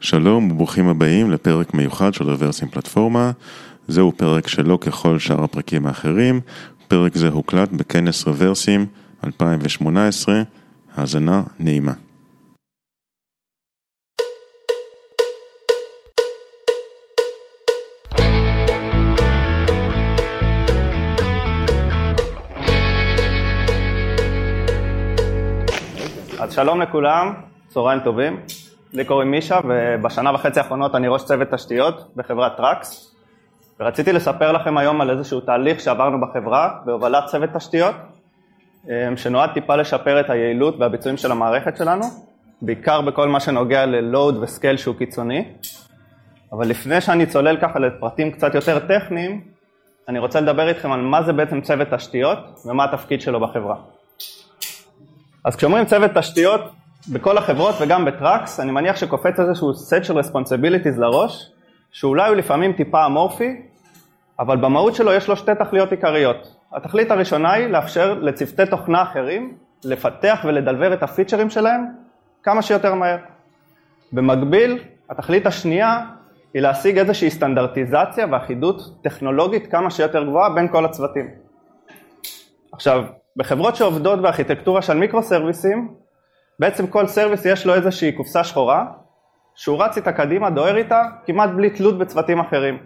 שלום וברוכים הבאים לפרק מיוחד של רוורסים פלטפורמה. זהו פרק שלא ככל שאר הפרקים האחרים. פרק זה הוקלט בכנס רוורסים 2018. האזנה נעימה. אז שלום לכולם, צהריים טובים. לי קוראים מישה ובשנה וחצי האחרונות אני ראש צוות תשתיות בחברת Trax. ורציתי לספר לכם היום על איזשהו תהליך שעברנו בחברה בהובלת צוות תשתיות, אה, שנועד טיפה לשפר את היעילות והביצועים של המערכת שלנו, בעיקר בכל מה שנוגע ל load ו scale שהוא קיצוני. אבל לפני שאני צולל ככה לפרטים קצת יותר טכניים, אני רוצה לדבר איתכם על מה זה בעצם צוות תשתיות ומה התפקיד שלו בחברה. אז כשאומרים צוות תשתיות, בכל החברות וגם בטראקס, אני מניח שקופץ איזשהו set של responsibilities לראש, שאולי הוא לפעמים טיפה אמורפי, אבל במהות שלו יש לו שתי תכליות עיקריות. התכלית הראשונה היא לאפשר לצוותי תוכנה אחרים לפתח ולדלבר את הפיצ'רים שלהם כמה שיותר מהר. במקביל, התכלית השנייה היא להשיג איזושהי סטנדרטיזציה ואחידות טכנולוגית כמה שיותר גבוהה בין כל הצוותים. עכשיו, בחברות שעובדות בארכיטקטורה של מיקרו סרוויסים, בעצם כל סרוויס יש לו איזושהי קופסה שחורה, שהוא רץ איתה קדימה, דוהר איתה, כמעט בלי תלות בצוותים אחרים.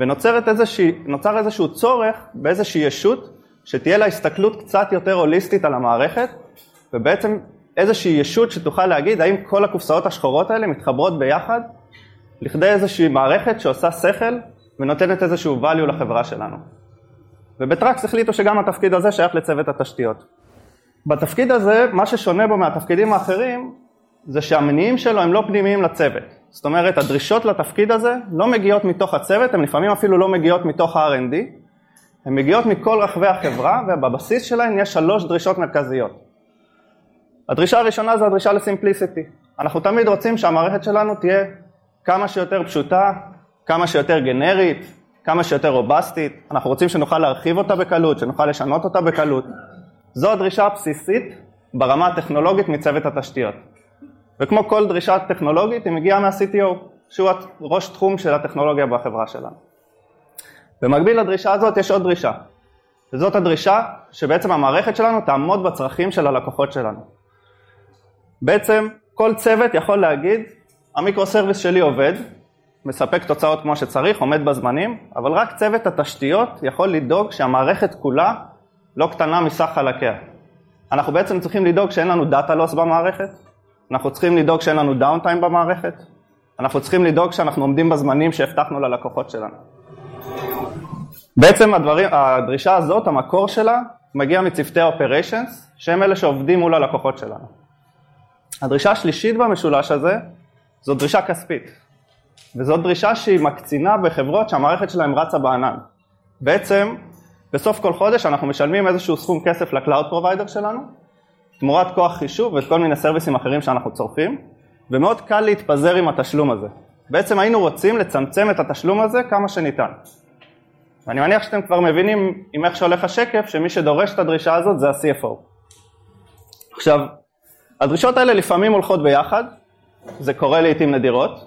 ונוצר איזשהו צורך באיזושהי ישות שתהיה לה הסתכלות קצת יותר הוליסטית על המערכת, ובעצם איזושהי ישות שתוכל להגיד האם כל הקופסאות השחורות האלה מתחברות ביחד לכדי איזושהי מערכת שעושה שכל ונותנת איזשהו value לחברה שלנו. ובטראקס החליטו שגם התפקיד הזה שייך לצוות התשתיות. בתפקיד הזה, מה ששונה בו מהתפקידים האחרים, זה שהמניעים שלו הם לא פנימיים לצוות. זאת אומרת, הדרישות לתפקיד הזה לא מגיעות מתוך הצוות, הן לפעמים אפילו לא מגיעות מתוך ה-R&D, הן מגיעות מכל רחבי החברה, ובבסיס שלהן יש שלוש דרישות מרכזיות. הדרישה הראשונה זה הדרישה לסימפליסיטי. אנחנו תמיד רוצים שהמערכת שלנו תהיה כמה שיותר פשוטה, כמה שיותר גנרית, כמה שיותר רובסטית, אנחנו רוצים שנוכל להרחיב אותה בקלות, שנוכל לשנות אותה בקלות. זו הדרישה הבסיסית ברמה הטכנולוגית מצוות התשתיות. וכמו כל דרישה טכנולוגית היא מגיעה מה-CTO, שהוא ראש תחום של הטכנולוגיה בחברה שלנו. במקביל לדרישה הזאת יש עוד דרישה, וזאת הדרישה שבעצם המערכת שלנו תעמוד בצרכים של הלקוחות שלנו. בעצם כל צוות יכול להגיד, ה micro service שלי עובד, מספק תוצאות כמו שצריך, עומד בזמנים, אבל רק צוות התשתיות יכול לדאוג שהמערכת כולה לא קטנה מסך חלקיה. אנחנו בעצם צריכים לדאוג שאין לנו data loss במערכת, אנחנו צריכים לדאוג שאין לנו downtime במערכת, אנחנו צריכים לדאוג שאנחנו עומדים בזמנים שהבטחנו ללקוחות שלנו. בעצם הדברים, הדרישה הזאת, המקור שלה, מגיע מצוותי ה-Operations, שהם אלה שעובדים מול הלקוחות שלנו. הדרישה השלישית במשולש הזה, זו דרישה כספית. וזאת דרישה שהיא מקצינה בחברות שהמערכת שלהם רצה בענן. בעצם, בסוף כל חודש אנחנו משלמים איזשהו סכום כסף ל cloud provider שלנו, תמורת כוח חישוב ואת כל מיני סרוויסים אחרים שאנחנו צורכים, ומאוד קל להתפזר עם התשלום הזה. בעצם היינו רוצים לצמצם את התשלום הזה כמה שניתן. ואני מניח שאתם כבר מבינים עם איך שהולך השקף, שמי שדורש את הדרישה הזאת זה ה-CFO. עכשיו, הדרישות האלה לפעמים הולכות ביחד, זה קורה לעיתים נדירות,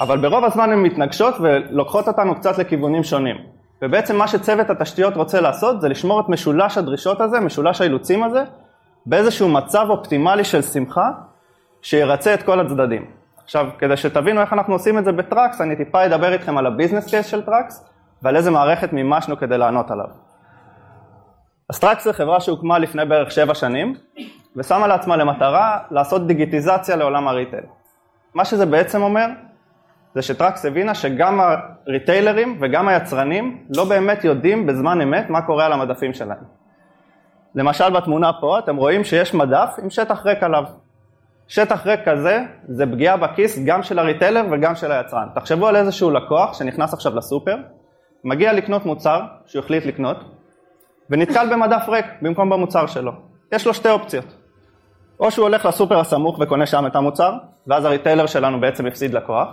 אבל ברוב הזמן הן מתנגשות ולוקחות אותנו קצת לכיוונים שונים. ובעצם מה שצוות התשתיות רוצה לעשות זה לשמור את משולש הדרישות הזה, משולש האילוצים הזה, באיזשהו מצב אופטימלי של שמחה שירצה את כל הצדדים. עכשיו, כדי שתבינו איך אנחנו עושים את זה ב Trax, אני טיפה אדבר איתכם על ה business case של Trax ועל איזה מערכת מימשנו כדי לענות עליו. אז Trax זה חברה שהוקמה לפני בערך שבע שנים ושמה לעצמה למטרה לעשות דיגיטיזציה לעולם ה retail. מה שזה בעצם אומר זה ש Trax הבינה שגם הריטיילרים וגם היצרנים לא באמת יודעים בזמן אמת מה קורה על המדפים שלהם. למשל בתמונה פה אתם רואים שיש מדף עם שטח ריק עליו. שטח ריק כזה זה פגיעה בכיס גם של ה retailer וגם של היצרן. תחשבו על איזשהו לקוח שנכנס עכשיו לסופר, מגיע לקנות מוצר שהוא החליט לקנות, ונתקל במדף ריק במקום במוצר שלו. יש לו שתי אופציות. או שהוא הולך לסופר הסמוך וקונה שם את המוצר, ואז הריטיילר שלנו בעצם הפסיד לקוח,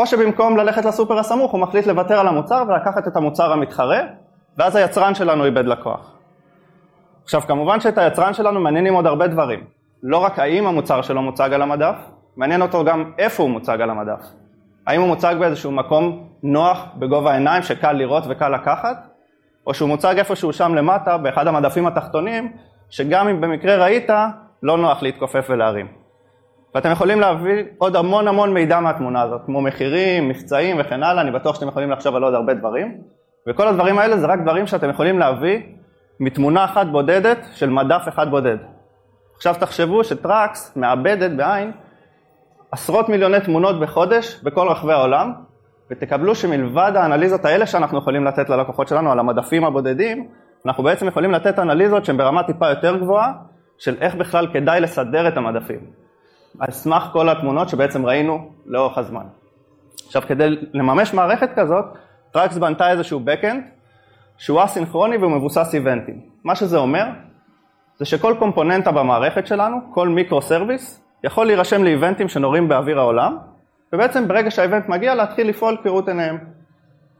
או שבמקום ללכת לסופר הסמוך הוא מחליט לוותר על המוצר ולקחת את המוצר המתחרה, ואז היצרן שלנו איבד לקוח. עכשיו כמובן שאת היצרן שלנו מעניינים עוד הרבה דברים, לא רק האם המוצר שלו מוצג על המדף, מעניין אותו גם איפה הוא מוצג על המדף. האם הוא מוצג באיזשהו מקום נוח בגובה העיניים שקל לראות וקל לקחת, או שהוא מוצג איפשהו שם למטה באחד המדפים התחתונים, שגם אם במקרה ראית, לא נוח להתכופף ולהרים. ואתם יכולים להביא עוד המון המון מידע מהתמונה הזאת, כמו מחירים, מבצעים וכן הלאה, אני בטוח שאתם יכולים לחשוב על עוד הרבה דברים, וכל הדברים האלה זה רק דברים שאתם יכולים להביא מתמונה אחת בודדת של מדף אחד בודד. עכשיו תחשבו שטראקס מאבדת בעין עשרות מיליוני תמונות בחודש בכל רחבי העולם, ותקבלו שמלבד האנליזות האלה שאנחנו יכולים לתת ללקוחות שלנו על המדפים הבודדים, אנחנו בעצם יכולים לתת אנליזות שהן ברמה טיפה יותר גבוהה, של איך בכלל כדאי לסדר את המדפים. על סמך כל התמונות שבעצם ראינו לאורך הזמן. עכשיו כדי לממש מערכת כזאת, Trax בנתה איזשהו backend שהוא אסינכרוני והוא מבוסס איבנטים. מה שזה אומר, זה שכל קומפוננטה במערכת שלנו, כל micro service, יכול להירשם לאיבנטים שנורים באוויר העולם, ובעצם ברגע שה event מגיע להתחיל לפעול כראות עיניהם.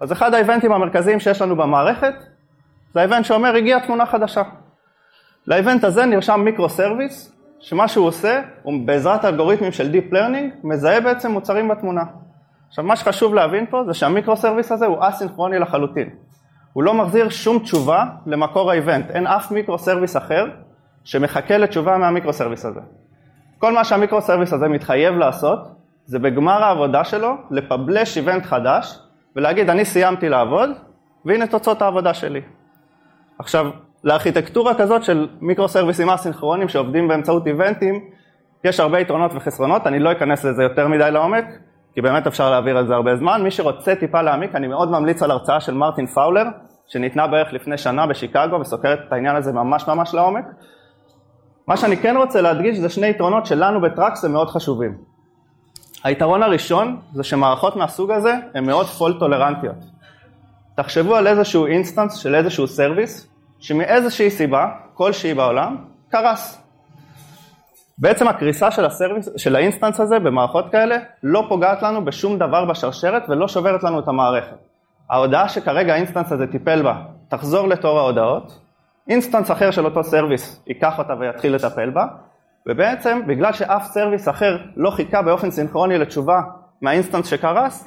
אז אחד האיבנטים המרכזיים שיש לנו במערכת, זה ה event שאומר הגיעה תמונה חדשה. ל event הזה נרשם micro service, שמה שהוא עושה, הוא בעזרת אלגוריתמים של Deep Learning, מזהה בעצם מוצרים בתמונה. עכשיו מה שחשוב להבין פה זה שה micro service הזה הוא אסינכרוני לחלוטין. הוא לא מחזיר שום תשובה למקור ה event, אין אף micro service אחר שמחכה לתשובה מה micro service הזה. כל מה שה micro service הזה מתחייב לעשות, זה בגמר העבודה שלו לפבלש event חדש ולהגיד אני סיימתי לעבוד והנה תוצאות העבודה שלי. עכשיו, לארכיטקטורה כזאת של מיקרו סרוויסים אסינכרונים שעובדים באמצעות איבנטים, יש הרבה יתרונות וחסרונות, אני לא אכנס לזה יותר מדי לעומק, כי באמת אפשר להעביר על זה הרבה זמן. מי שרוצה טיפה להעמיק, אני מאוד ממליץ על הרצאה של מרטין פאולר, שניתנה בערך לפני שנה בשיקגו וסוקרת את העניין הזה ממש ממש לעומק. מה שאני כן רוצה להדגיש זה שני יתרונות שלנו ב Trax הם מאוד חשובים. היתרון הראשון זה שמערכות מהסוג הזה הן מאוד fault tolerant יות. תחשבו על איזשהו instance של איזשהו service שמאיזושהי סיבה, כלשהי בעולם, קרס. בעצם הקריסה של, ה service, של ה instance הזה במערכות כאלה לא פוגעת לנו בשום דבר בשרשרת ולא שוברת לנו את המערכת. ההודעה שכרגע ה instance הזה טיפל בה תחזור לתור ההודעות, instance אחר של אותו service ייקח אותה ויתחיל לטפל בה, ובעצם בגלל שאף service אחר לא חיכה באופן סינכרוני לתשובה מה instance שקרס,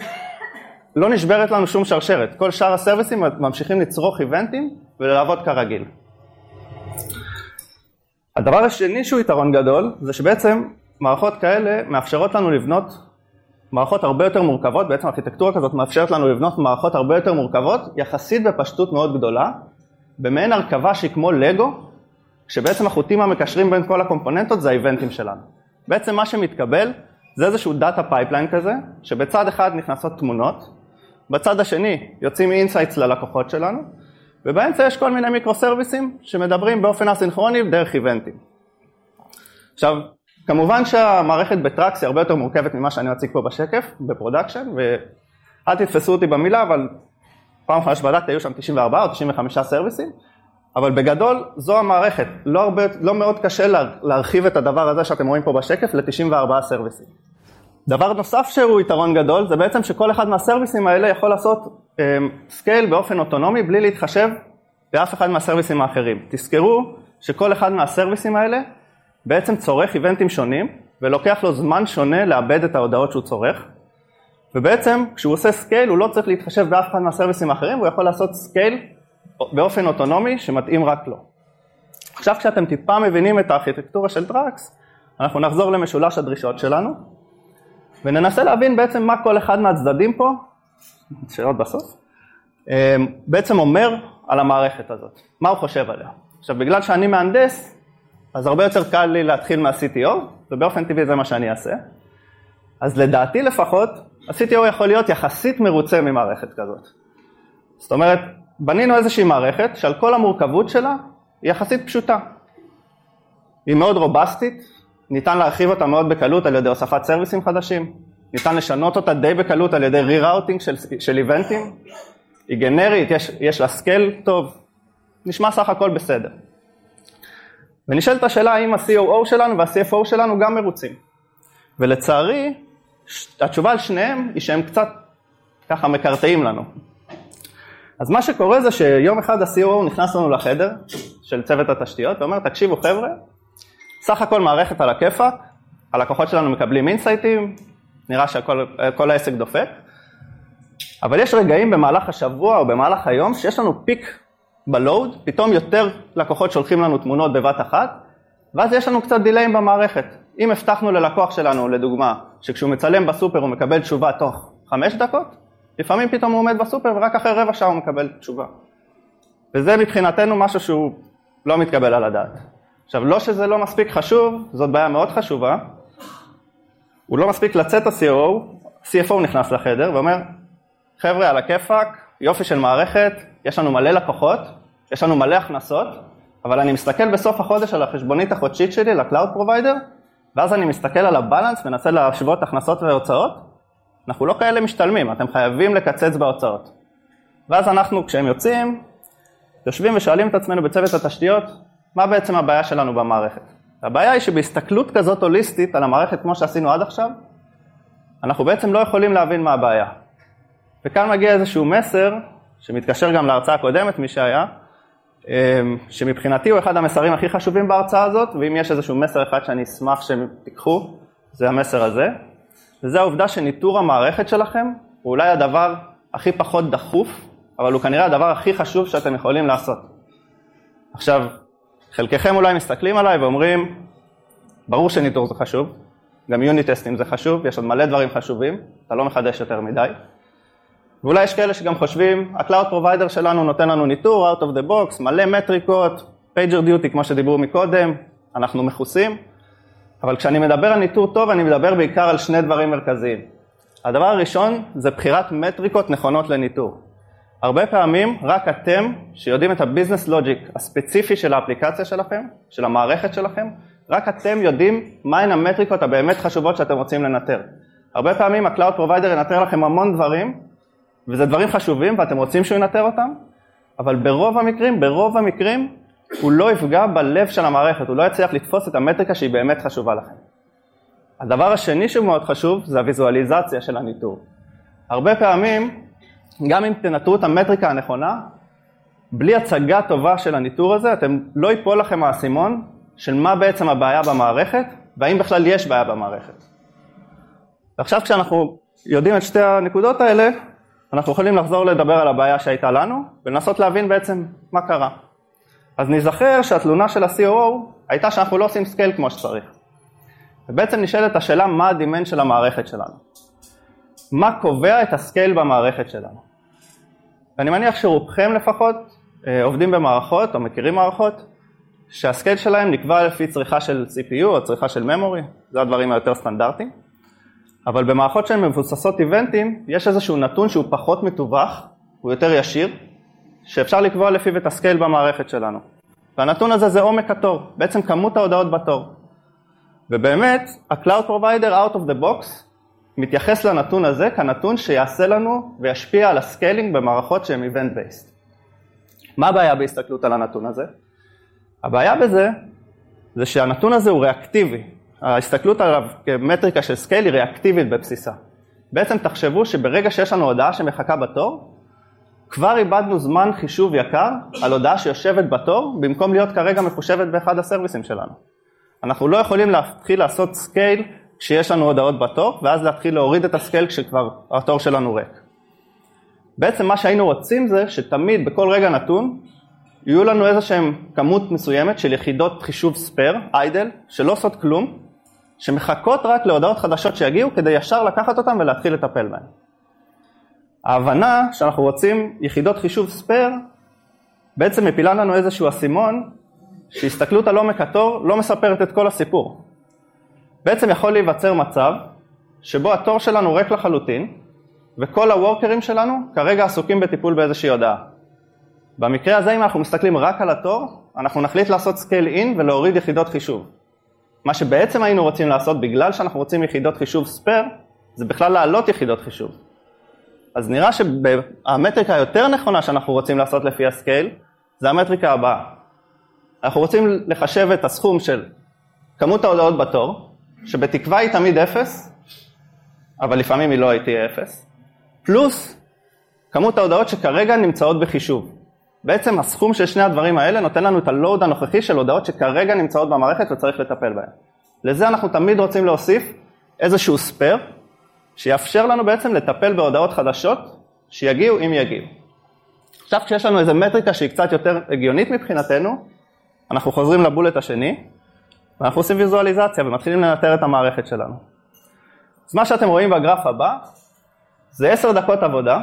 לא נשברת לנו שום שרשרת. כל שאר הסרוויסים ממשיכים לצרוך איבנטים ולעבוד כרגיל. הדבר השני שהוא יתרון גדול, זה שבעצם מערכות כאלה מאפשרות לנו לבנות מערכות הרבה יותר מורכבות, בעצם ארכיטקטורה כזאת מאפשרת לנו לבנות מערכות הרבה יותר מורכבות, יחסית בפשטות מאוד גדולה, במעין הרכבה שהיא כמו לגו, שבעצם החוטים המקשרים בין כל הקומפוננטות זה האיבנטים שלנו. בעצם מה שמתקבל זה איזשהו data pipeline כזה, שבצד אחד נכנסות תמונות, בצד השני יוצאים insights ללקוחות שלנו, ובאמצע יש כל מיני מיקרו סרוויסים שמדברים באופן אסינכרוני דרך איבנטים. עכשיו, כמובן שהמערכת ב Trax היא הרבה יותר מורכבת ממה שאני אציג פה בשקף, ב production, ואל תתפסו אותי במילה, אבל פעם אחרונה שבדקתי היו שם 94 או 95 סרוויסים, אבל בגדול זו המערכת, לא, הרבה, לא מאוד קשה להרחיב את הדבר הזה שאתם רואים פה בשקף ל-94 סרוויסים. דבר נוסף שהוא יתרון גדול זה בעצם שכל אחד מהסרוויסים האלה יכול לעשות scale אמ, באופן אוטונומי בלי להתחשב באף אחד מהסרוויסים האחרים. תזכרו שכל אחד מהסרוויסים האלה בעצם צורך איבנטים שונים ולוקח לו זמן שונה לעבד את ההודעות שהוא צורך ובעצם כשהוא עושה scale הוא לא צריך להתחשב באף אחד מהסרוויסים האחרים הוא יכול לעשות scale באופן אוטונומי שמתאים רק לו. עכשיו כשאתם טיפה מבינים את הארכיטקטורה של Trax אנחנו נחזור למשולש הדרישות שלנו וננסה להבין בעצם מה כל אחד מהצדדים פה, שאלות בסוף, אמ, בעצם אומר על המערכת הזאת, מה הוא חושב עליה. עכשיו בגלל שאני מהנדס, אז הרבה יותר קל לי להתחיל מה-CTO, ובאופן טבעי זה מה שאני אעשה. אז לדעתי לפחות, ה-CTO יכול להיות יחסית מרוצה ממערכת כזאת. זאת אומרת, בנינו איזושהי מערכת שעל כל המורכבות שלה היא יחסית פשוטה. היא מאוד רובסטית, ניתן להרחיב אותה מאוד בקלות על ידי הוספת סרוויסים חדשים, ניתן לשנות אותה די בקלות על ידי rerouting של, של איבנטים, היא גנרית, יש, יש לה scale טוב, נשמע סך הכל בסדר. ונשאלת השאלה האם ה-COO שלנו וה-CFO שלנו גם מרוצים. ולצערי, התשובה על שניהם היא שהם קצת ככה מקרטעים לנו. אז מה שקורה זה שיום אחד ה-COO נכנס לנו לחדר של צוות התשתיות ואומר, תקשיבו חבר'ה, סך הכל מערכת על הכיפאק, הלקוחות שלנו מקבלים אינסייטים, נראה שכל העסק דופק, אבל יש רגעים במהלך השבוע או במהלך היום שיש לנו פיק בלואוד, פתאום יותר לקוחות שולחים לנו תמונות בבת אחת, ואז יש לנו קצת דיליים במערכת. אם הבטחנו ללקוח שלנו, לדוגמה, שכשהוא מצלם בסופר הוא מקבל תשובה תוך חמש דקות, לפעמים פתאום הוא עומד בסופר ורק אחרי רבע שעה הוא מקבל תשובה. וזה מבחינתנו משהו שהוא לא מתקבל על הדעת. עכשיו, לא שזה לא מספיק חשוב, זאת בעיה מאוד חשובה. הוא לא מספיק לצאת ה-COO, CFO נכנס לחדר ואומר, חבר'ה, על הכיפאק, יופי של מערכת, יש לנו מלא לקוחות, יש לנו מלא הכנסות, אבל אני מסתכל בסוף החודש על החשבונית החודשית שלי ל cloud provider, ואז אני מסתכל על ה balance, מנסה להשוות הכנסות והוצאות, אנחנו לא כאלה משתלמים, אתם חייבים לקצץ בהוצאות. ואז אנחנו, כשהם יוצאים, יושבים ושואלים את עצמנו בצוות התשתיות, מה בעצם הבעיה שלנו במערכת? הבעיה היא שבהסתכלות כזאת הוליסטית על המערכת כמו שעשינו עד עכשיו, אנחנו בעצם לא יכולים להבין מה הבעיה. וכאן מגיע איזשהו מסר, שמתקשר גם להרצאה הקודמת, מי שהיה, אמ, שמבחינתי הוא אחד המסרים הכי חשובים בהרצאה הזאת, ואם יש איזשהו מסר אחד שאני אשמח שהם תיקחו, זה המסר הזה, וזה העובדה שניטור המערכת שלכם הוא אולי הדבר הכי פחות דחוף, אבל הוא כנראה הדבר הכי חשוב שאתם יכולים לעשות. עכשיו, חלקכם אולי מסתכלים עליי ואומרים, ברור שניטור זה חשוב, גם יוניט טסטים זה חשוב, יש עוד מלא דברים חשובים, אתה לא מחדש יותר מדי. ואולי יש כאלה שגם חושבים, ה-Cloud Provider שלנו נותן לנו ניטור, out of the box, מלא מטריקות, pager duty כמו שדיברו מקודם, אנחנו מכוסים, אבל כשאני מדבר על ניטור טוב, אני מדבר בעיקר על שני דברים מרכזיים. הדבר הראשון זה בחירת מטריקות נכונות לניטור. הרבה פעמים רק אתם, שיודעים את הביזנס לוג'יק הספציפי של האפליקציה שלכם, של המערכת שלכם, רק אתם יודעים מהן המטריקות הבאמת חשובות שאתם רוצים לנטר. הרבה פעמים ה-Cloud Provider ינטר לכם המון דברים, וזה דברים חשובים ואתם רוצים שהוא ינטר אותם, אבל ברוב המקרים, ברוב המקרים, הוא לא יפגע בלב של המערכת, הוא לא יצליח לתפוס את המטריקה שהיא באמת חשובה לכם. הדבר השני שהוא מאוד חשוב זה הוויזואליזציה של הניטור. הרבה פעמים, גם אם תנטרו את המטריקה הנכונה, בלי הצגה טובה של הניטור הזה, אתם לא ייפול לכם האסימון של מה בעצם הבעיה במערכת, והאם בכלל יש בעיה במערכת. ועכשיו כשאנחנו יודעים את שתי הנקודות האלה, אנחנו יכולים לחזור לדבר על הבעיה שהייתה לנו, ולנסות להבין בעצם מה קרה. אז נזכר שהתלונה של ה-COO הייתה שאנחנו לא עושים scale כמו שצריך. ובעצם נשאלת השאלה מה ה demand של המערכת שלנו. מה קובע את ה scale במערכת שלנו. ואני מניח שרובכם לפחות אה, עובדים במערכות או מכירים מערכות שה scale שלהם נקבע לפי צריכה של CPU או צריכה של memory, זה הדברים היותר סטנדרטיים. אבל במערכות שהן מבוססות איבנטים, יש איזשהו נתון שהוא פחות מתווך, הוא יותר ישיר, שאפשר לקבוע לפיו את ה scale במערכת שלנו. והנתון הזה זה עומק התור, בעצם כמות ההודעות בתור. ובאמת, ה-Cloud Provider out of the box מתייחס לנתון הזה כנתון שיעשה לנו וישפיע על ה scaling במערכות שהן event based. מה הבעיה בהסתכלות על הנתון הזה? הבעיה בזה זה שהנתון הזה הוא ריאקטיבי, ההסתכלות עליו כמטריקה של scale היא ריאקטיבית בבסיסה. בעצם תחשבו שברגע שיש לנו הודעה שמחכה בתור, כבר איבדנו זמן חישוב יקר על הודעה שיושבת בתור, במקום להיות כרגע מחושבת באחד הסרוויסים שלנו. אנחנו לא יכולים להתחיל לעשות scale כשיש לנו הודעות בתור, ואז להתחיל להוריד את ה scale כשכבר התור שלנו ריק. בעצם מה שהיינו רוצים זה שתמיד בכל רגע נתון יהיו לנו איזה כמות מסוימת של יחידות חישוב spare, idle, שלא עושות כלום, שמחכות רק להודעות חדשות שיגיעו כדי ישר לקחת אותן ולהתחיל לטפל בהן. ההבנה שאנחנו רוצים יחידות חישוב spare בעצם מפילה לנו איזשהו אסימון שהסתכלות על עומק התור לא מספרת את כל הסיפור. בעצם יכול להיווצר מצב שבו התור שלנו ריק לחלוטין וכל הוורקרים שלנו כרגע עסוקים בטיפול באיזושהי הודעה. במקרה הזה אם אנחנו מסתכלים רק על התור, אנחנו נחליט לעשות scale in ולהוריד יחידות חישוב. מה שבעצם היינו רוצים לעשות בגלל שאנחנו רוצים יחידות חישוב spare, זה בכלל להעלות יחידות חישוב. אז נראה שהמטריקה היותר נכונה שאנחנו רוצים לעשות לפי ה scale, זה המטריקה הבאה. אנחנו רוצים לחשב את הסכום של כמות ההודעות בתור, שבתקווה היא תמיד אפס, אבל לפעמים היא לא תהיה אפס, פלוס כמות ההודעות שכרגע נמצאות בחישוב. בעצם הסכום של שני הדברים האלה נותן לנו את הלואוד הנוכחי של הודעות שכרגע נמצאות במערכת וצריך לטפל בהן. לזה אנחנו תמיד רוצים להוסיף איזשהו ספייר, שיאפשר לנו בעצם לטפל בהודעות חדשות שיגיעו אם יגיעו. עכשיו כשיש לנו איזו מטריקה שהיא קצת יותר הגיונית מבחינתנו, אנחנו חוזרים לבולט השני, ואנחנו עושים ויזואליזציה ומתחילים לנטר את המערכת שלנו. אז מה שאתם רואים בגרף הבא, זה עשר דקות עבודה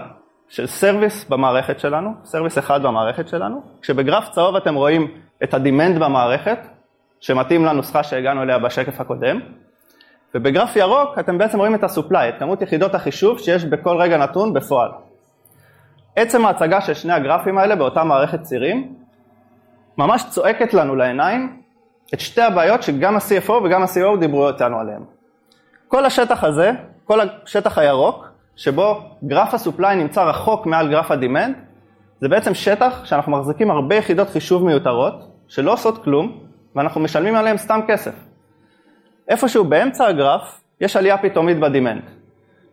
של service במערכת שלנו, service אחד במערכת שלנו, כשבגרף צהוב אתם רואים את ה demand במערכת, שמתאים לנוסחה שהגענו אליה בשקף הקודם, ובגרף ירוק אתם בעצם רואים את ה-supply, את כמות יחידות החישוב שיש בכל רגע נתון בפועל. עצם ההצגה של שני הגרפים האלה באותה מערכת צירים, ממש צועקת לנו לעיניים את שתי הבעיות שגם ה-CFO וגם ה-CO דיברו איתנו עליהן. כל השטח הזה, כל השטח הירוק, שבו גרף ה-supply נמצא רחוק מעל גרף ה-demand, זה בעצם שטח שאנחנו מחזיקים הרבה יחידות חישוב מיותרות, שלא עושות כלום, ואנחנו משלמים עליהן סתם כסף. איפשהו באמצע הגרף, יש עלייה פתאומית ב-demand.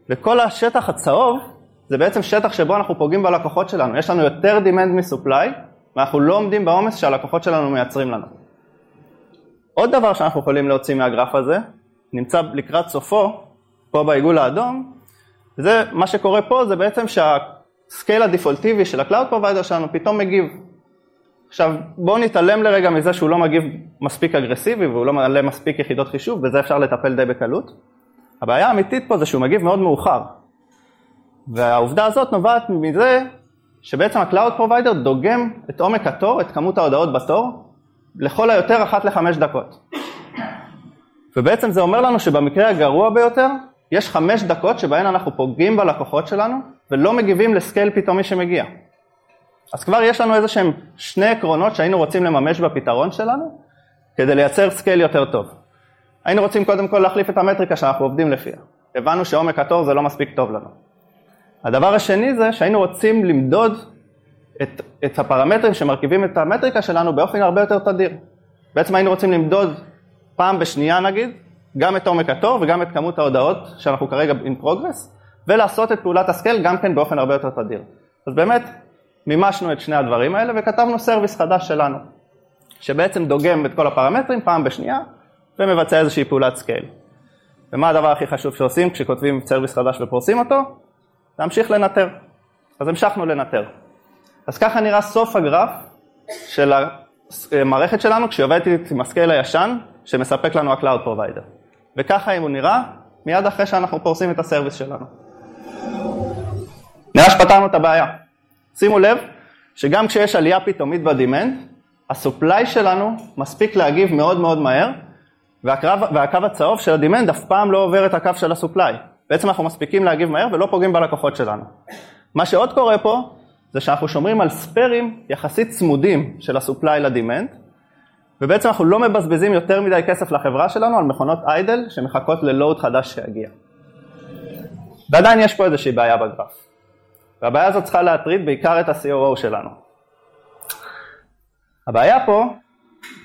וכל השטח הצהוב, זה בעצם שטח שבו אנחנו פוגעים בלקוחות שלנו. יש לנו יותר demand מ-supply, ואנחנו לא עומדים בעומס שהלקוחות שלנו מייצרים לנו. עוד דבר שאנחנו יכולים להוציא מהגרף הזה, נמצא לקראת סופו, פה בעיגול האדום, וזה, מה שקורה פה זה בעצם שהסקייל הדפולטיבי של ה-Cloud Provider שלנו פתאום מגיב. עכשיו בואו נתעלם לרגע מזה שהוא לא מגיב מספיק אגרסיבי והוא לא מעלה מספיק יחידות חישוב, בזה אפשר לטפל די בקלות. הבעיה האמיתית פה זה שהוא מגיב מאוד מאוחר. והעובדה הזאת נובעת מזה שבעצם ה-Cloud Provider דוגם את עומק התור, את כמות ההודעות בתור, לכל היותר אחת לחמש דקות. ובעצם זה אומר לנו שבמקרה הגרוע ביותר, יש חמש דקות שבהן אנחנו פוגעים בלקוחות שלנו ולא מגיבים ל scale פתאומי שמגיע. אז כבר יש לנו איזה שהם שני עקרונות שהיינו רוצים לממש בפתרון שלנו כדי לייצר scale יותר טוב. היינו רוצים קודם כל להחליף את המטריקה שאנחנו עובדים לפיה. הבנו שעומק התור זה לא מספיק טוב לנו. הדבר השני זה שהיינו רוצים למדוד את, את הפרמטרים שמרכיבים את המטריקה שלנו באופן הרבה יותר תדיר. בעצם היינו רוצים למדוד פעם בשנייה נגיד, גם את עומק התור וגם את כמות ההודעות שאנחנו כרגע in progress, ולעשות את פעולת ה scale גם כן באופן הרבה יותר תדיר. אז באמת, מימשנו את שני הדברים האלה וכתבנו service חדש שלנו, שבעצם דוגם את כל הפרמטרים פעם בשנייה ומבצע איזושהי פעולת scale. ומה הדבר הכי חשוב שעושים כשכותבים service חדש ופורסים אותו? להמשיך לנטר. אז המשכנו לנטר. אז ככה נראה סוף הגרף של המערכת שלנו כשהיא עובדת עם ה-scale הישן שמספק לנו ה-Cloud Provider. וככה הוא נראה מיד אחרי שאנחנו פורסים את ה-service שלנו. נראה שפתרנו את הבעיה. שימו לב שגם כשיש עלייה פתאומית ב-demand, הסופליי שלנו מספיק להגיב מאוד מאוד מהר, והקרב, והקו הצהוב של הדימנד אף פעם לא עובר את הקו של הסופליי. בעצם אנחנו מספיקים להגיב מהר ולא פוגעים בלקוחות שלנו. מה שעוד קורה פה, זה שאנחנו שומרים על ספיירים יחסית צמודים של הסופליי לדימנד, ובעצם אנחנו לא מבזבזים יותר מדי כסף לחברה שלנו על מכונות איידל שמחכות ללואוד חדש שיגיע. ועדיין יש פה איזושהי בעיה בגרף. והבעיה הזאת צריכה להטריד בעיקר את ה-CTO שלנו. הבעיה פה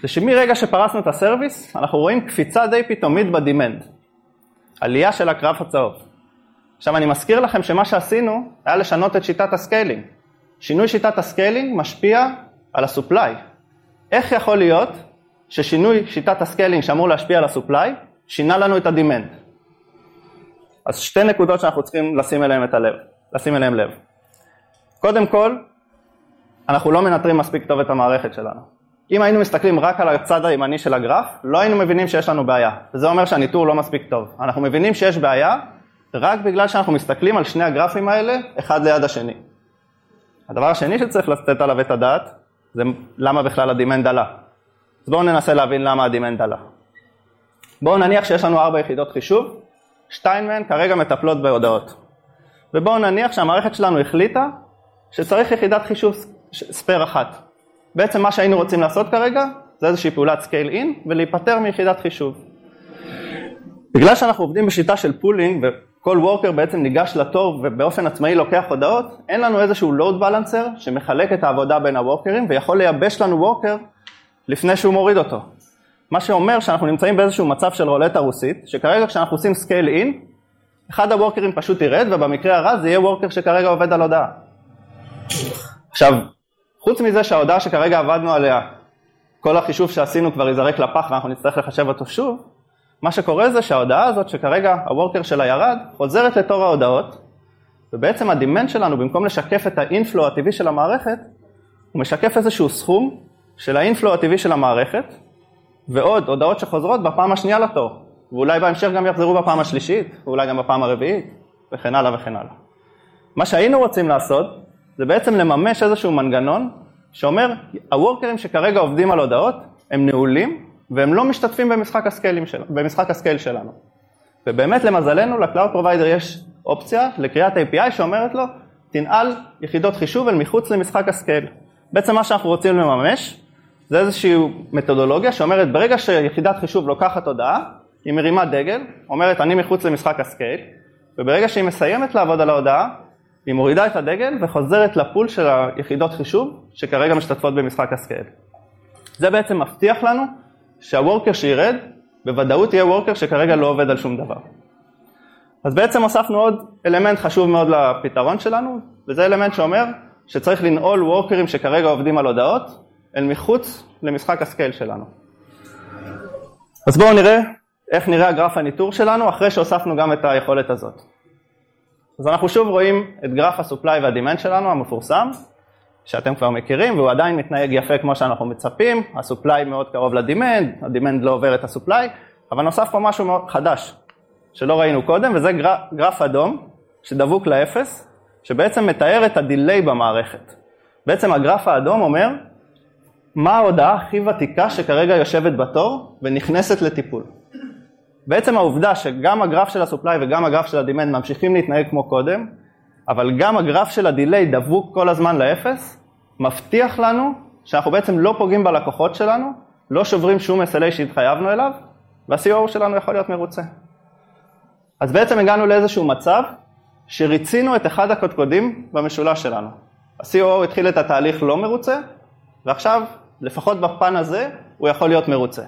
זה שמרגע שפרסנו את ה-service, אנחנו רואים קפיצה די פתאומית ב-demand. עלייה של הקו הצהוב. עכשיו אני מזכיר לכם שמה שעשינו היה לשנות את שיטת ה-scaling. שינוי שיטת ה-scaling משפיע על ה-supply. איך יכול להיות ששינוי שיטת ה-scaling שאמור להשפיע על ה-supply, שינה לנו את ה-demand? אז שתי נקודות שאנחנו צריכים לשים אליהם את הלב, לשים אליהם לב. קודם כל, אנחנו לא מנטרים מספיק טוב את המערכת שלנו. אם היינו מסתכלים רק על הצד הימני של הגרף, לא היינו מבינים שיש לנו בעיה. וזה אומר שהניטור לא מספיק טוב. אנחנו מבינים שיש בעיה רק בגלל שאנחנו מסתכלים על שני הגרפים האלה, אחד ליד השני. הדבר השני שצריך לתת עליו את הדעת, זה למה בכלל ה-demand עלה. אז בואו ננסה להבין למה ה-demand עלה. בואו נניח שיש לנו ארבע יחידות חישוב, שתיים מהן כרגע מטפלות בהודעות. ובואו נניח שהמערכת שלנו החליטה שצריך יחידת חישוב spare אחת. בעצם מה שהיינו רוצים לעשות כרגע זה איזושהי פעולת scale in ולהיפטר מיחידת חישוב. בגלל שאנחנו עובדים בשיטה של polling וכל worker בעצם ניגש לתור ובאופן עצמאי לוקח הודעות, אין לנו איזשהו load balancer שמחלק את העבודה בין ה-workerים ויכול לייבש לנו worker לפני שהוא מוריד אותו. מה שאומר שאנחנו נמצאים באיזשהו מצב של רולטה רוסית, שכרגע כשאנחנו עושים scale in, אחד ה-workerים פשוט ירד ובמקרה הרע זה יהיה worker שכרגע עובד על הודעה. עכשיו, חוץ מזה שההודעה שכרגע עבדנו עליה, כל החישוב שעשינו כבר ייזרק לפח ואנחנו נצטרך לחשב אותו שוב, מה שקורה זה שההודעה הזאת, שכרגע ה-worker שלה ירד, חוזרת לתור ההודעות, ובעצם ה-demand שלנו, במקום לשקף את ה-inflow הטבעי של המערכת, הוא משקף איזשהו סכום של ה-inflow הטבעי של המערכת, ועוד הודעות שחוזרות בפעם השנייה לתור, ואולי בהמשך גם יחזרו בפעם השלישית, ואולי גם בפעם הרביעית, וכן הלאה וכן הלאה. מה שהיינו רוצים לעשות, זה בעצם לממש איזשהו מנגנון שאומר, ה-workerים שכרגע עובדים על הודעות, הם נעולים, והם לא משתתפים במשחק ה-scale, של, במשחק ה-scale שלנו. ובאמת למזלנו, ל-Cloud Provider יש אופציה לקריאת API שאומרת לו, תנעל יחידות חישוב אל מחוץ למשחק ה-scale. בעצם מה שאנחנו רוצים לממש, זה איזושהי מתודולוגיה שאומרת, ברגע שיחידת חישוב לוקחת הודעה, היא מרימה דגל, אומרת אני מחוץ למשחק ה-scale, וברגע שהיא מסיימת לעבוד על ההודעה, היא מורידה את הדגל וחוזרת ל-pool של היחידות חישוב שכרגע משתתפות במשחק ה-scale. זה בעצם מבטיח לנו שה-worker שירד, בוודאות יהיה worker שכרגע לא עובד על שום דבר. אז בעצם הוספנו עוד אלמנט חשוב מאוד לפתרון שלנו, וזה אלמנט שאומר שצריך לנעול workerים שכרגע עובדים על הודעות, אל מחוץ למשחק ה-scale שלנו. אז בואו נראה איך נראה הגרף הניטור שלנו אחרי שהוספנו גם את היכולת הזאת. אז אנחנו שוב רואים את גרף ה-supply וה-demand שלנו המפורסם, שאתם כבר מכירים, והוא עדיין מתנהג יפה כמו שאנחנו מצפים, ה-supply מאוד קרוב ל-demand, ה-demand לא עובר את ה-supply, אבל נוסף פה משהו מאוד חדש, שלא ראינו קודם, וזה גרף, גרף אדום, שדבוק לאפס, שבעצם מתאר את ה-delay במערכת. בעצם הגרף האדום אומר, מה ההודעה הכי ותיקה שכרגע יושבת בתור ונכנסת לטיפול. בעצם העובדה שגם הגרף של ה-supply וגם הגרף של ה-demand ממשיכים להתנהג כמו קודם, אבל גם הגרף של ה-delay דבוק כל הזמן לאפס, מבטיח לנו שאנחנו בעצם לא פוגעים בלקוחות שלנו, לא שוברים שום SLA שהתחייבנו אליו, וה-COO שלנו יכול להיות מרוצה. אז בעצם הגענו לאיזשהו מצב שריצינו את אחד הקודקודים במשולש שלנו. ה-COO התחיל את התהליך לא מרוצה, ועכשיו, לפחות בפן הזה, הוא יכול להיות מרוצה.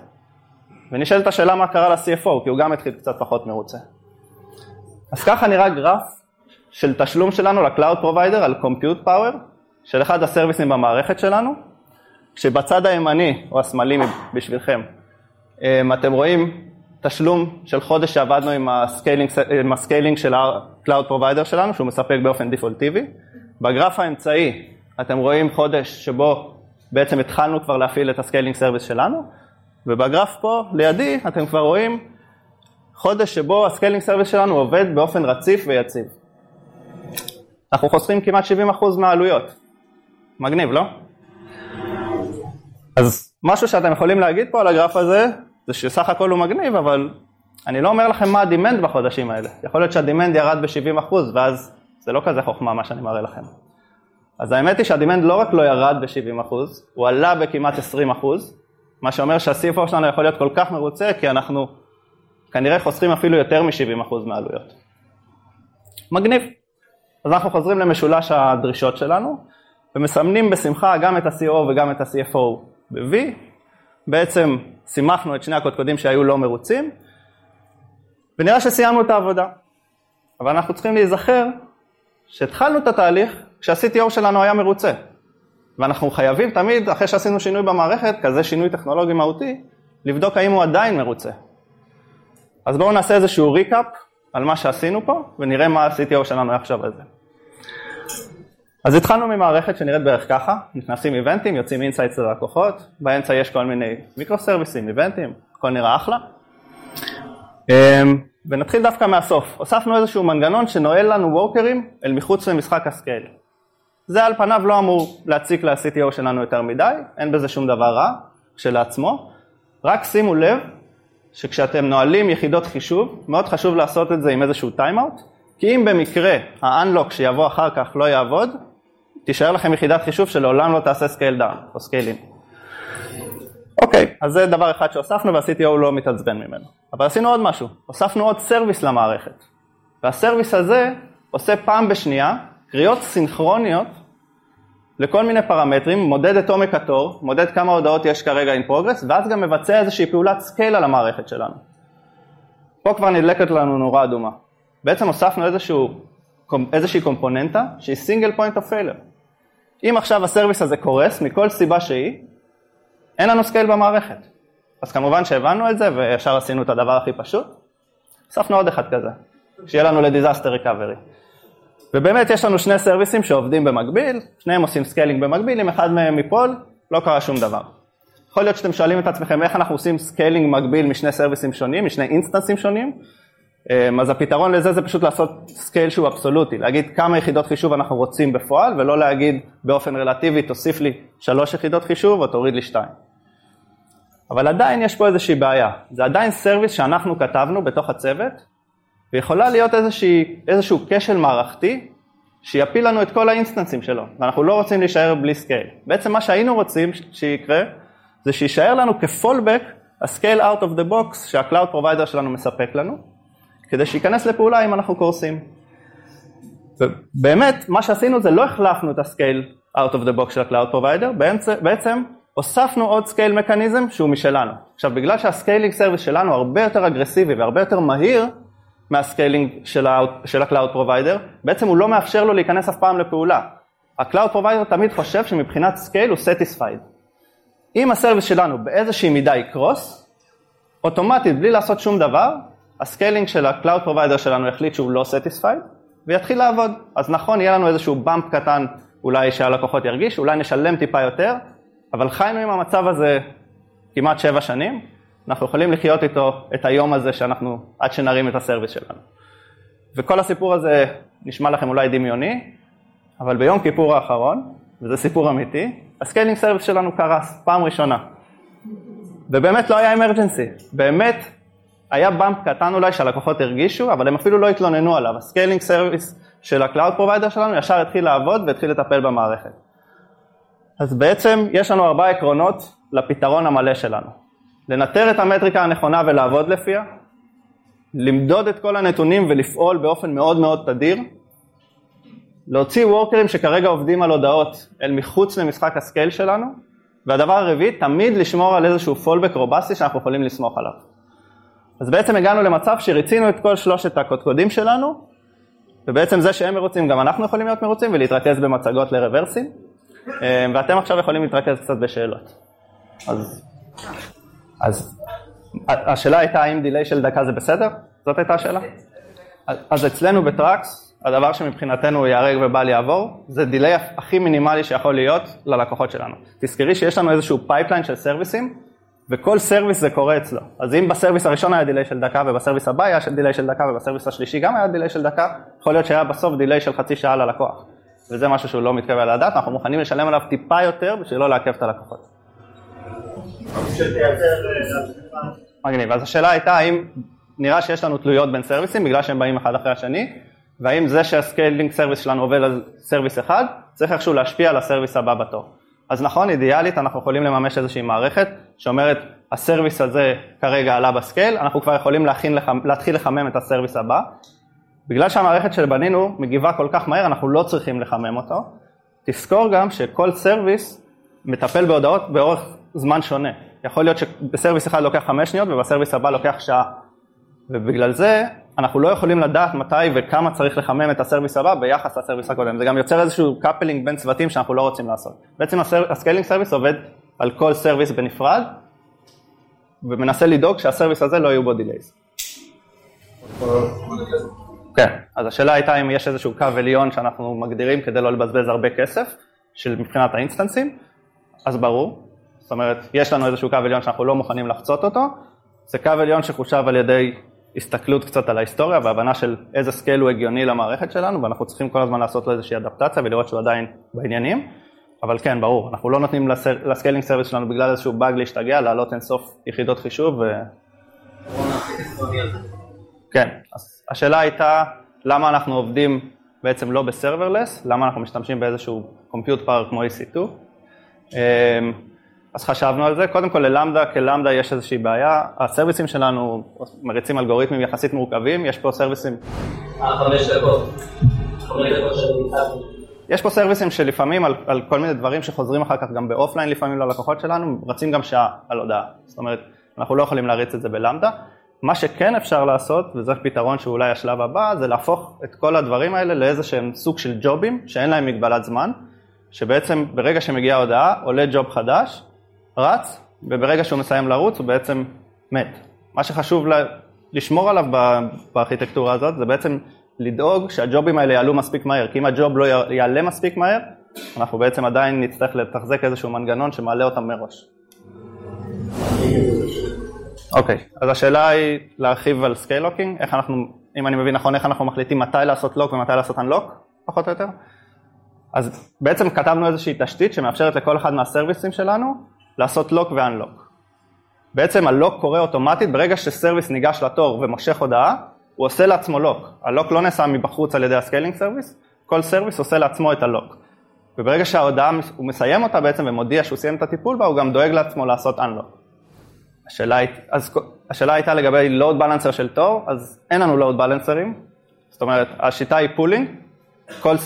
ונשאלת השאלה מה קרה ל-CFO, כי הוא גם התחיל קצת פחות מרוצה. אז ככה נראה גרף של תשלום שלנו ל-Cloud Provider על Compute Power של אחד ה-serviceים במערכת שלנו, כשבצד הימני או השמאלי בשבילכם אמ, אתם רואים תשלום של חודש שעבדנו עם ה-scaling, עם ה-scaling של ה-Cloud Provider שלנו שהוא מספק באופן defaultיבי. בגרף האמצעי אתם רואים חודש שבו בעצם התחלנו כבר להפעיל את ה-scaling service שלנו ובגרף פה לידי אתם כבר רואים חודש שבו ה-scaling service שלנו עובד באופן רציף ויציב. אנחנו חוסכים כמעט 70% מהעלויות. מגניב, לא? אז משהו שאתם יכולים להגיד פה על הגרף הזה, זה שסך הכל הוא מגניב, אבל אני לא אומר לכם מה הדימנד בחודשים האלה. יכול להיות שהדימנד ירד ב-70% ואז זה לא כזה חוכמה מה שאני מראה לכם. אז האמת היא שהדימנד לא רק לא ירד ב-70%, הוא עלה בכמעט 20%, מה שאומר שה-CFO שלנו יכול להיות כל כך מרוצה, כי אנחנו כנראה חוסכים אפילו יותר מ-70% מהעלויות. מגניב. אז אנחנו חוזרים למשולש הדרישות שלנו, ומסמנים בשמחה גם את ה-CO וגם את ה-CFO ב-V. בעצם סימכנו את שני הקודקודים שהיו לא מרוצים, ונראה שסיימנו את העבודה. אבל אנחנו צריכים להיזכר שהתחלנו את התהליך כשה-CTO שלנו היה מרוצה. ואנחנו חייבים תמיד, אחרי שעשינו שינוי במערכת, כזה שינוי טכנולוגי מהותי, לבדוק האם הוא עדיין מרוצה. אז בואו נעשה איזשהו recap על מה שעשינו פה, ונראה מה ה-CTO שלנו יחשוב על זה. אז התחלנו ממערכת שנראית בערך ככה, נכנסים eventים, יוצאים insights ללקוחות, באמצע יש כל מיני micro serviceים, eventים, הכל נראה אחלה. אמ, ונתחיל דווקא מהסוף, הוספנו איזשהו מנגנון שנועל לנו workerים אל מחוץ למשחק ה-scale. זה על פניו לא אמור להציק ל-CTO שלנו יותר מדי, אין בזה שום דבר רע כשלעצמו, רק שימו לב שכשאתם נועלים יחידות חישוב, מאוד חשוב לעשות את זה עם איזשהו timeout, כי אם במקרה ה-unlock שיבוא אחר כך לא יעבוד, תישאר לכם יחידת חישוב שלעולם לא תעשה scale down או scale in. אוקיי, אז זה דבר אחד שהוספנו וה-CTO לא מתעצבן ממנו. אבל עשינו עוד משהו, הוספנו עוד service למערכת. וה-service הזה עושה פעם בשנייה קריאות סינכרוניות לכל מיני פרמטרים, מודד את עומק התור, מודד כמה הודעות יש כרגע in progress, ואז גם מבצע איזושהי פעולת scale על המערכת שלנו. פה כבר נדלקת לנו נורה אדומה. בעצם הוספנו איזשהו, איזושהי קומפוננטה שהיא single point of failure. אם עכשיו ה service הזה קורס מכל סיבה שהיא, אין לנו scale במערכת. אז כמובן שהבנו את זה וישר עשינו את הדבר הכי פשוט, הוספנו עוד אחד כזה, שיהיה לנו ל disaster recovery. ובאמת יש לנו שני סרוויסים שעובדים במקביל, שניהם עושים scaling במקביל, אם אחד מהם ייפול, לא קרה שום דבר. יכול להיות שאתם שואלים את עצמכם איך אנחנו עושים scaling מקביל משני סרוויסים שונים, משני אינסטנסים שונים, אמ, אז הפתרון לזה זה פשוט לעשות scale שהוא אבסולוטי, להגיד כמה יחידות חישוב אנחנו רוצים בפועל, ולא להגיד באופן רלטיבי תוסיף לי שלוש יחידות חישוב או תוריד לי שתיים. אבל עדיין יש פה איזושהי בעיה, זה עדיין service שאנחנו כתבנו בתוך הצוות, ויכולה להיות איזושהי, איזשהו כשל מערכתי שיפיל לנו את כל האינסטנסים שלו, ואנחנו לא רוצים להישאר בלי scale. בעצם מה שהיינו רוצים שיקרה, זה שיישאר לנו כ fallback ה scale out of the box שה cloud provider שלנו מספק לנו, כדי שייכנס לפעולה אם אנחנו קורסים. ובאמת, מה שעשינו זה לא החלפנו את ה scale out of the box של ה cloud provider, בעצם הוספנו עוד scale mechanism שהוא משלנו. עכשיו, בגלל שה scaling service שלנו הרבה יותר אגרסיבי והרבה יותר מהיר, מה scaling של ה-Cloud Provider, בעצם הוא לא מאפשר לו להיכנס אף פעם לפעולה. ה-Cloud Provider תמיד חושב שמבחינת scale הוא satisfied. אם ה service שלנו באיזושהי מידה יקרוס, אוטומטית, בלי לעשות שום דבר, ה scaling של ה-Cloud Provider שלנו יחליט שהוא לא satisfied, ויתחיל לעבוד. אז נכון, יהיה לנו איזשהו bump קטן אולי שהלקוחות ירגיש, אולי נשלם טיפה יותר, אבל חיינו עם המצב הזה כמעט שבע שנים, אנחנו יכולים לחיות איתו את היום הזה שאנחנו, עד שנרים את ה service שלנו. וכל הסיפור הזה נשמע לכם אולי דמיוני, אבל ביום כיפור האחרון, וזה סיפור אמיתי, ה scaling service שלנו קרס, פעם ראשונה. ובאמת לא היה emergency, באמת היה bump קטן אולי שהלקוחות הרגישו, אבל הם אפילו לא התלוננו עליו. ה scaling service של ה-Cloud Provider שלנו ישר התחיל לעבוד והתחיל לטפל במערכת. אז בעצם יש לנו ארבעה עקרונות לפתרון המלא שלנו. לנטר את המטריקה הנכונה ולעבוד לפיה, למדוד את כל הנתונים ולפעול באופן מאוד מאוד תדיר, להוציא וורקרים שכרגע עובדים על הודעות אל מחוץ למשחק ה scale שלנו, והדבר הרביעי, תמיד לשמור על איזשהו fallback רובסטי שאנחנו יכולים לסמוך עליו. אז בעצם הגענו למצב שריצינו את כל שלושת הקודקודים שלנו, ובעצם זה שהם מרוצים, גם אנחנו יכולים להיות מרוצים ולהתרכז במצגות לרוורסים, אה, ואתם עכשיו יכולים להתרכז קצת בשאלות. אז אז השאלה הייתה האם delay של דקה זה בסדר? זאת הייתה השאלה? אז אצלנו ב Trax, הדבר שמבחינתנו ייהרג ובל יעבור, זה delay הכי מינימלי שיכול להיות ללקוחות שלנו. תזכרי שיש לנו איזשהו pipeline של סרוויסים, וכל service זה קורה אצלו. אז אם ב service הראשון היה delay של דקה, וב service הבא היה delay של דקה, וב service השלישי גם היה delay של דקה, יכול להיות שהיה בסוף delay של חצי שעה ללקוח. וזה משהו שהוא לא מתקבל על הדעת, אנחנו מוכנים לשלם עליו טיפה יותר בשביל לא לעכב את הלקוחות. מגניב, אז השאלה הייתה האם נראה שיש לנו תלויות בין סרוויסים בגלל שהם באים אחד אחרי השני, והאם זה שה scaling service שלנו עובד על service אחד, צריך איכשהו להשפיע על ה service הבא בתור. אז נכון, אידיאלית אנחנו יכולים לממש איזושהי מערכת שאומרת ה service הזה כרגע עלה ב scale, אנחנו כבר יכולים להכין, להתחיל לחמם את ה service הבא. בגלל שהמערכת שבנינו מגיבה כל כך מהר, אנחנו לא צריכים לחמם אותו. תזכור גם שכל service מטפל בהודעות באורך זמן שונה. יכול להיות שב service אחד לוקח חמש שניות וב service הבא לוקח שעה. ובגלל זה אנחנו לא יכולים לדעת מתי וכמה צריך לחמם את ה service הבא ביחס ל service הקודם. זה גם יוצר איזשהו coupling בין צוותים שאנחנו לא רוצים לעשות. בעצם ה scaling service עובד על כל service בנפרד ומנסה לדאוג שה service הזה לא יהיו בו delays. כן, אז השאלה הייתה אם יש איזשהו קו עליון שאנחנו מגדירים כדי לא לבזבז הרבה כסף, של מבחינת האינסטנסים, אז ברור, זאת אומרת, יש לנו איזשהו קו עליון שאנחנו לא מוכנים לחצות אותו, זה קו עליון שחושב על ידי הסתכלות קצת על ההיסטוריה והבנה של איזה scale הוא הגיוני למערכת שלנו, ואנחנו צריכים כל הזמן לעשות לו איזושהי אדפטציה ולראות שהוא עדיין בעניינים, אבל כן, ברור, אנחנו לא נותנים ל scaling service שלנו בגלל איזשהו באג להשתגע, לעלות אינסוף יחידות חישוב ו... כן, אז השאלה הייתה למה אנחנו עובדים בעצם לא ב serverless, למה אנחנו משתמשים באיזשהו compute power כמו EC2. אז חשבנו על זה, קודם כל ל Lambda כ Lambda יש איזושהי בעיה, הסרוויסים שלנו מריצים אלגוריתמים יחסית מורכבים, יש פה סרוויסים... אה. יש פה סרוויסים שלפעמים על, על כל מיני דברים שחוזרים אחר כך גם באופליין לפעמים ללקוחות שלנו, רצים גם שעה על הודעה, זאת אומרת, אנחנו לא יכולים להריץ את זה בלמדה. מה שכן אפשר לעשות, וזה פתרון שאולי השלב הבא, זה להפוך את כל הדברים האלה לאיזה שהם סוג של ג'ובים, שאין להם מגבלת זמן, שבעצם ברגע שמגיעה הודעה עולה ג'וב חדש, רץ וברגע שהוא מסיים לרוץ הוא בעצם מת. מה שחשוב לשמור עליו בארכיטקטורה הזאת זה בעצם לדאוג שהג'ובים האלה יעלו מספיק מהר, כי אם ה job לא יעלה מספיק מהר, אנחנו בעצם עדיין נצטרך לתחזק איזשהו מנגנון שמעלה אותם מראש. אוקיי, okay, אז השאלה היא להרחיב על scale locking, איך אנחנו, אם אני מבין נכון, איך אנחנו מחליטים מתי לעשות lock ומתי לעשות unlock, פחות או יותר. אז בעצם כתבנו איזושהי תשתית שמאפשרת לכל אחד מהסרוויסים שלנו לעשות lock ו unlock. בעצם ה lock קורה אוטומטית, ברגע ש service ניגש לתור ומושך הודעה, הוא עושה לעצמו lock. ה lock לא נעשה מבחוץ על ידי ה scaling service, כל service עושה לעצמו את ה lock. וברגע שההודעה, הוא מסיים אותה בעצם ומודיע שהוא סיים את הטיפול בה, הוא גם דואג לעצמו לעשות unlock. השאלה, אז השאלה הייתה לגבי load balancer של תור, אז אין לנו load balancers, זאת אומרת, השיטה היא polling, כל,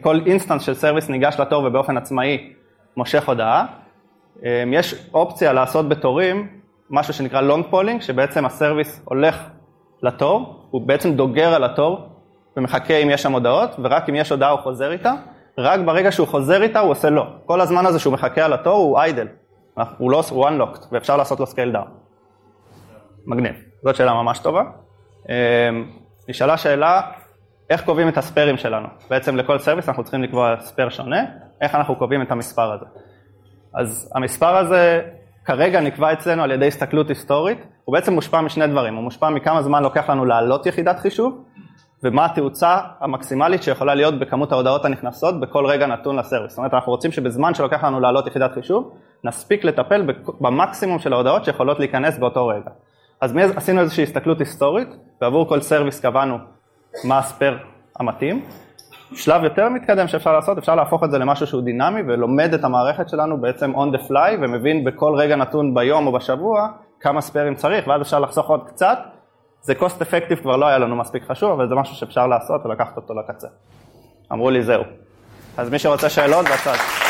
כל instance של service ניגש לתור ובאופן עצמאי מושך הודעה. אמ, יש אופציה לעשות בתורים משהו שנקרא long polling, שבעצם ה service הולך לתור, הוא בעצם דוגר על התור ומחכה אם יש שם הודעות, ורק אם יש הודעה הוא חוזר איתה, רק ברגע שהוא חוזר איתה הוא עושה lock. כל הזמן הזה שהוא מחכה על התור הוא idle, הוא לא, הוא unlocked, ואפשר לעשות לו scale down. מגניב, זאת שאלה ממש טובה. אמ, נשאלה שאלה, איך קובעים את ה spare ים שלנו? בעצם לכל service אנחנו צריכים לקבוע spare שונה, איך אנחנו קובעים את המספר הזה? אז המספר הזה כרגע נקבע אצלנו על ידי הסתכלות היסטורית, הוא בעצם מושפע משני דברים, הוא מושפע מכמה זמן לוקח לנו להעלות יחידת חישוב, ומה התאוצה המקסימלית שיכולה להיות בכמות ההודעות הנכנסות בכל רגע נתון לסרוויס. זאת אומרת, אנחנו רוצים שבזמן שלוקח לנו להעלות יחידת חישוב, נספיק לטפל במקסימום של ההודעות שיכולות להיכנס באותו רגע. אז עשינו איזושהי הסתכלות היסטורית, ועבור כל סרוויס קבענו מה הספייר המתאים. שלב יותר מתקדם שאפשר לעשות, אפשר להפוך את זה למשהו שהוא דינמי ולומד את המערכת שלנו בעצם on the fly ומבין בכל רגע נתון ביום או בשבוע כמה ספיירים צריך, ואז אפשר לחסוך עוד קצת זה cost effective כבר לא היה לנו מספיק חשוב, אבל זה משהו שאפשר לעשות ולקחת אותו לקצה. אמרו לי זהו. אז מי שרוצה שאלות, בצד.